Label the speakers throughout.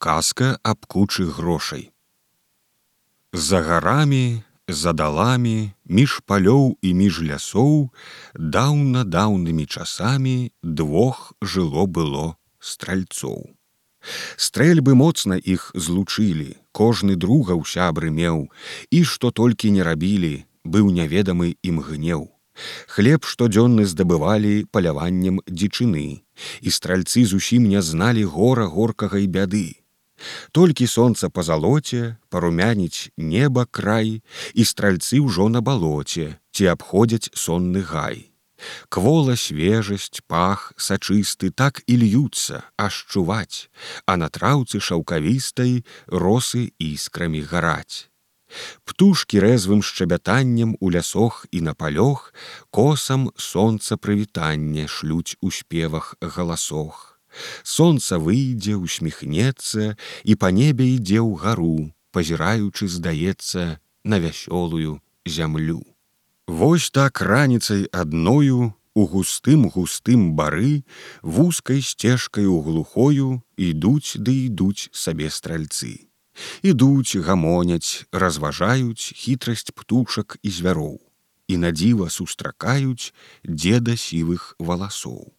Speaker 1: Казка аб кучы грошай. За гарамі, за даламі, між палёў і між лясоў, даўна-даўнымі часамі двох жыло было стральцоў. Стрэльбы моцна іх злучылі, кожны друга ў сябры меў, і што толькі не рабілі, быў неведамы ім гнеў. Хлеб штодзённы здабывалі паляваннем дзічыны, і стральцы зусім не зналі гора горкага і бяды. Толькі сонца па залоце парумяніць неба край, і стральцы ўжо на балоце, ці абходзяць сонны гай. Квола свежасць, пах, сачысты так і льюцца, аж чуваць, а на траўцы шаўкавістай росы іскрамі гараць. Птушки рэзвым шчабятаннем у лясох і на палёх косам сонца прывітанне шлюць у спевах галасох. Сонца выйдзе, усміхнецца і па небе ідзе ў гару, пазіраючы, здаецца, на вясёлую зямлю. Вось так раніцай адною у густым густым бары вузкай сцежкаю глухою ідуць ды ідуць сабе стральцы. Ідуць, гамоняць, разважаюць хітрасць птушак і звяроў. І на дзіва сустракаюць дзеда сівых валасоў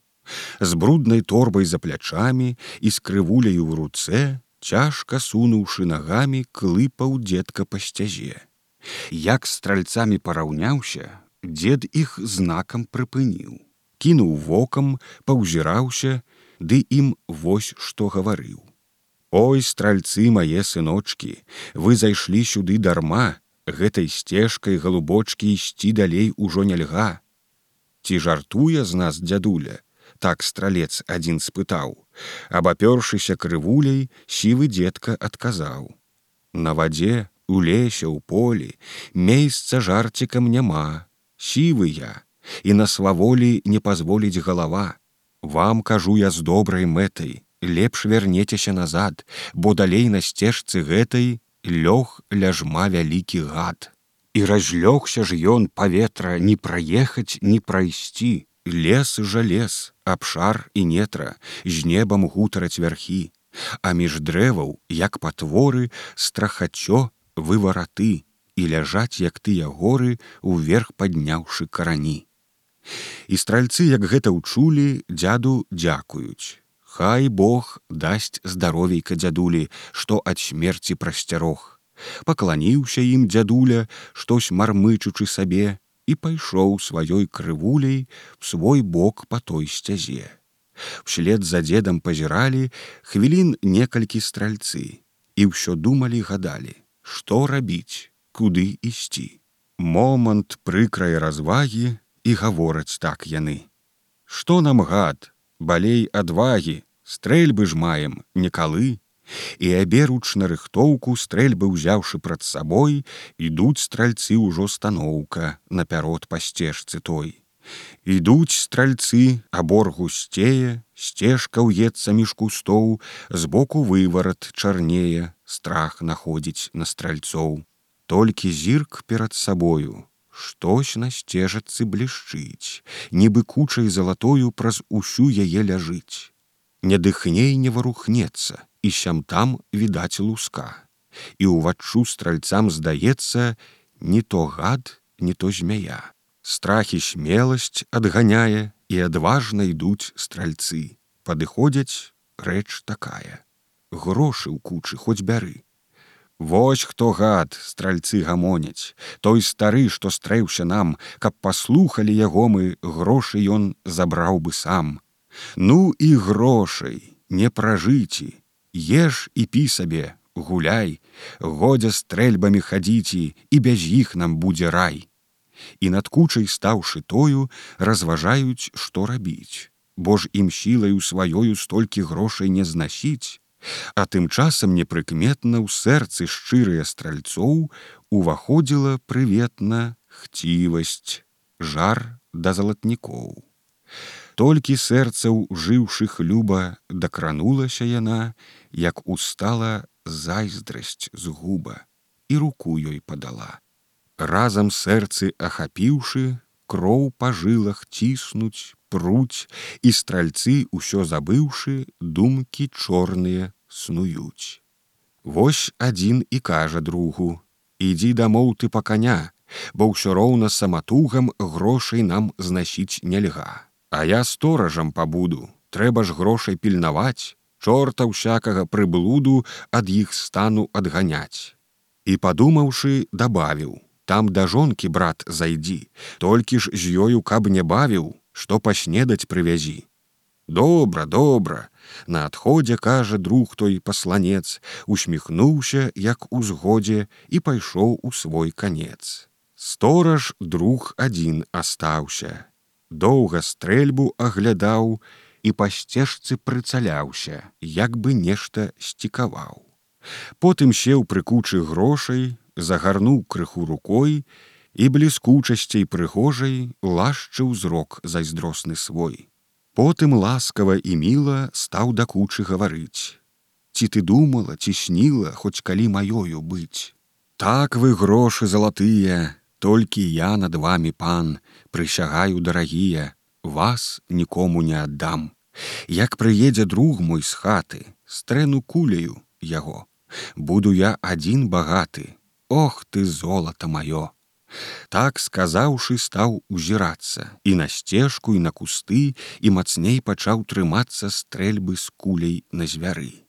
Speaker 1: з бруднай торбай за плячамі і з крывуляю ў руцэ, цяжка сунуўшы нагамі клыпаў дзедка па сцязе. Як стральцамі параўняўся, дзед іх знакам прыпыніў. Кінуў вокам, паўзіраўся, ды ім вось што гаварыў. Ой, стральцы мае сыночки, вы зайшлі сюды дарма, гэтай сцежкай галубочкі ісці далей ужо нельга. Ці жартуе з нас дзядуля, так стралец адзін спытаў, абапёршыся крывуляй сівы дзедка адказаў: На вадзе, у лесе, у полі, месяца жарцікам няма, сівы я, і на сваволі не пазволіць галава. Вам кажу я з добрай мэтай, лепш вярнецеся назад, бо далей на сцежцы гэтай лёг ляжма вялікі гад. І разлёгся ж ён паветра не праехаць, не прайсці, лес жа лес, абшар і нетра, з небам гутараць вярхі, А між дрэваў, як патворы, страхацё, вывараты і ляжаць, як тыя горы, уверх падняўшы карані. І стральцы, як гэта ўчулі, дзяду дзякуюць. Хай Бог дасць здаровейка дзядулі, што ад смерці прасцярог. Пакланіўся ім дзядуля, штось мармычучы сабе, і пайшоў сваёй крывуляй в свой бок по той сцязе. Вслед за дзедам пазіралі хвілін некалькі стральцы і ўсё думалі гадалі, што рабіць, куды ісці. Момант прыкрай развагі і гавораць так яны. Што нам гад, балей адвагі, стрэльбы ж маем, некалы, і аберуч на рыхтоўку стрэльбы ўзяўшы прад сабой ідуць стральцы ўжо станоўка напярод па сцежцы той. Ідуць стральцы абор гусцее сцежка ўецца між кустоў збоку выварат чарнее страх находзіць на стральцоў. Толькі зірк перад сабою штось на сцежацы блішчыць нібы кучай залатою праз усю яе ляжыць не дыхней не варухнецца і сям там відаць луска. І ўваччу стральцам здаецца, не то гад, не то змяя. Страхі смеласць адганяе і адважна ідуць стральцы. Падыходзяць рэч такая. Грошы ў кучы хоць бяры. Вось хто гад стральцы гамоняць, той стары, што стрэўся нам, каб паслухалі яго мы грошы ён забраў бы сам. Ну і грошай, не пражыці, Еш і пі сабе, гуляй, годзя стрэльбамі хадзіці і без іх нам будзе рай. І над кучай стаўшы тою, разважаюць, што рабіць, Бо ж ім сілаю сваёю столькі грошай не знасіць, А тым часам непрыкметна ў сэрцы шчырыя стральцоў уваходзіла прыветна хцівасць, жар да залатнікоў. Толькі сэрцаў жыўшых люба дакранулася яна, як устала зайздрасць з губа і руку ёй падала. Разам сэрцы ахапіўшы, кроў па жылах ціснуць, пруць і стральцы ўсё забыўшы, думкі чорныя снуюць. Вось адзін і кажа другу: ідзі дамоў ты па каня, бо ўсё роўна саматугам грошай нам знасіць нельга. А я сторажам пабуду, трэба ж грошай пільнаваць, чорта ўсякага прыблуду ад іх стану адганяць. І падумаўшы, дабавіў: там да жонкі брат зайдзі, толькі ж з ёю каб не бавіў, што паснедаць прывязі. Добра, добра, На адходзе кажа друг той пасланец, усміхнуўся, як у згодзе і пайшоў у свой канец. Стораж друг адзін астаўся. Доўга стрэльбу аглядаў і па сцежцы прыцаляўся, як бы нешта сцікаваў. Потым сеў прыкучы грошай, загарнуў крыху рукой і бліскучасцей прыгожай лашчыў зрок зайздросны свой. Потым ласкава і міла стаў да кучы гаварыць. Ці ты думала, ці сніла, хоць калі маёю быць. Так вы грошы залатыя, толькі я над вами пан, прысягаю дарагія, вас нікому не аддам. Як прыедзе друг мой з хаты, стрэну кулею яго, буду я адзін багаты, Ох ты золата маё! Так сказаўшы, стаў узірацца і на сцежку і на кусты і мацней пачаў трымацца стрэльбы з кулей на звяры.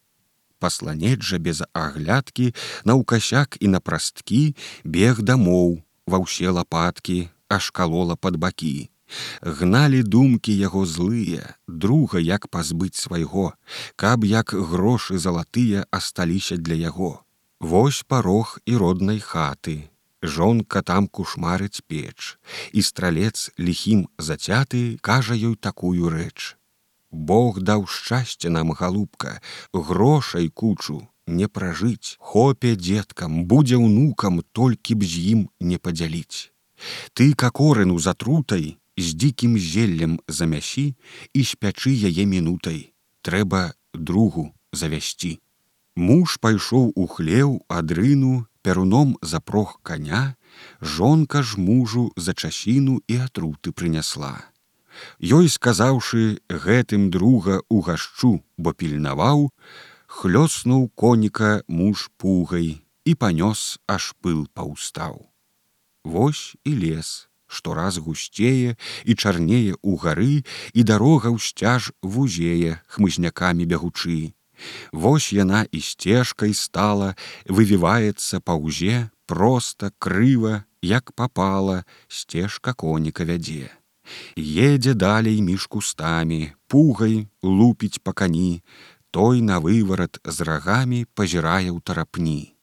Speaker 1: Пасланець жа без аглядкі, наўкасяк і на прасткі бег дамоў, ва ўсе лапаткі, аж калола пад бакі. Гналі думкі яго злыя, друга як пазбыць свайго, каб як грошы залатыя асталіся для яго. Вось парог і роднай хаты, жонка там кушмарыць печ і стралец ліхім зацяты кажа ёй такую рэч Бог даў шчасце нам галубка грошай кучу не пражыць хопе дзеткам будзе ўнукам толькі б з ім не падзяліць ты какорыну затрутай з дзікім зеллем замясі і спячы яе мінутай трэба другу завясці муж пайшоў у хлеў адрыну пяруном запрог коня, жонка ж мужу за часіну і атруты прынясла. Ёй сказаўшы гэтым друга угашчу, бо пільнаваў, хлёснуў коніка муж пугай і панёс аж пыл паўстаў. Вось і лес, што раз гусцее і чарнее ў гары і дарога ў сцяж вузее хмызнякамі бягучы. Вось яна і сцежкай стала, вывіваецца паўзе, проста крыва, як попала, сцежка коніка вядзе. Едзе далей між кустамі, пугай лупіць па кані, той на выварат з рагамі пазірае ў тарапні.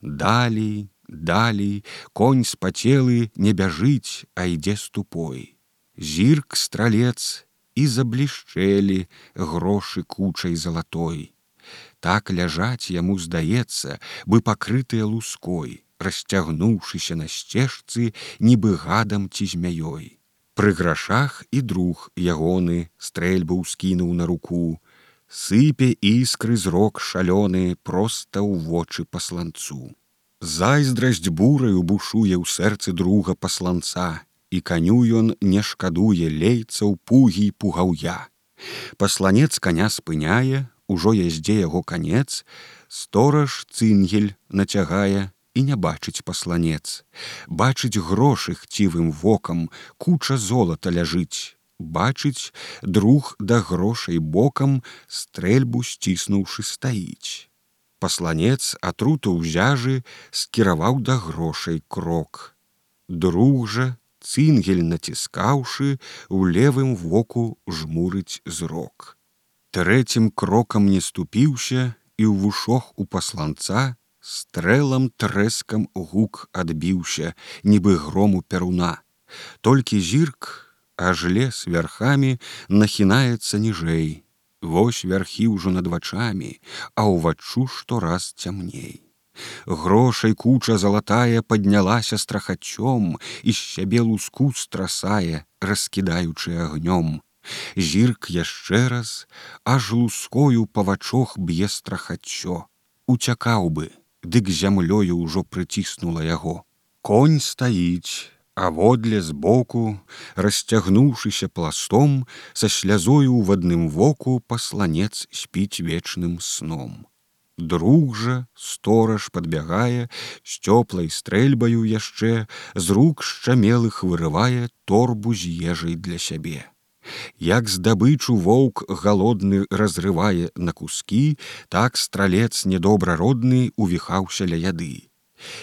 Speaker 1: Далей, далей, конь спацелы не бяжыць, а ідзе ступой. Зірк стралец і заблішчэлі грошы кучай залатой так ляжаць яму здаецца бы пакрытыя луской расцягнуўшыся на сцежцы нібы гадам ці змяёй пры грашах і друг ягоны стрэльбу скінуў на руку сыпе іскры зрок шалёны проста ў вочы пасланцу зайздрасць бураю бушуе ў сэрцы друга пасланца і каню ён не шкадуе лейцаў пугі пугаўя пасланец коня спыняе ужо яздзе яго канец, стораж цынгель нацягае і не бачыць пасланец. Бачыць грошы хцівым вокам, куча золата ляжыць. Бачыць, друг да грошай бокам стрэльбу сціснуўшы стаіць. Пасланец атруту ўзяжы скіраваў да грошай крок. Друг жа, цынгель націскаўшы, у левым воку жмурыць зрок трэцім крокам не ступіўся і ў вушох у пасланца стрэлам трэскам гук адбіўся нібы грому пяруна толькі зірк аж лес вярхамі нахінаецца ніжэй Вось вярхі ўжо над вачамі а ўваччу што раз цямней грошай куча залатая паднялася страхачом і сябе луску страсае раскідаючы агнём Зірк яшчэ раз, аж лускою павачох б'е страхаццё. Уцякаў бы, дык зямлёю ўжо прыціснула яго. Конь стаіць, а водле збоку, расцягнуўшыся пластом, са слязою ў адным воку пасланец спіць вечным сном. Друг жа стораж падбягае, з цёплай стрэльбаю яшчэ з рук шчамелых вырывае торбу з ежай для сябе. Як здабычу воўк галодны разрывае на кускі, так стралец недобрародны увіхаўся ля яды.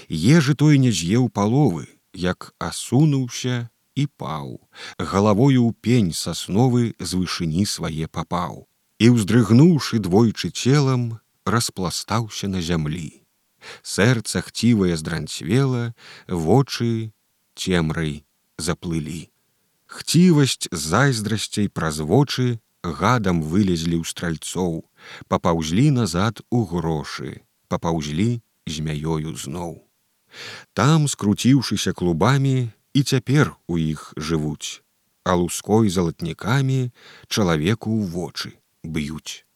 Speaker 1: Ежы той не з'еў паловы, як асунуўся і паў, галавою ў пень сасновы з вышыні свае папаў. І ўздрыгнуўшы двойчы целам, распластаўся на зямлі. Сэрца хцівае здранцвела, вочы цемрай заплылі. Хцівасць зайздрасцей праз вочы гадам вылезлі ў стральцоў, папаўзлі назад у грошы, папаўзлі змяёю зноў. Там, скруціўшыся клубамі, і цяпер у іх жывуць, а луской залатнікамі чалавеку ў вочы б'юць.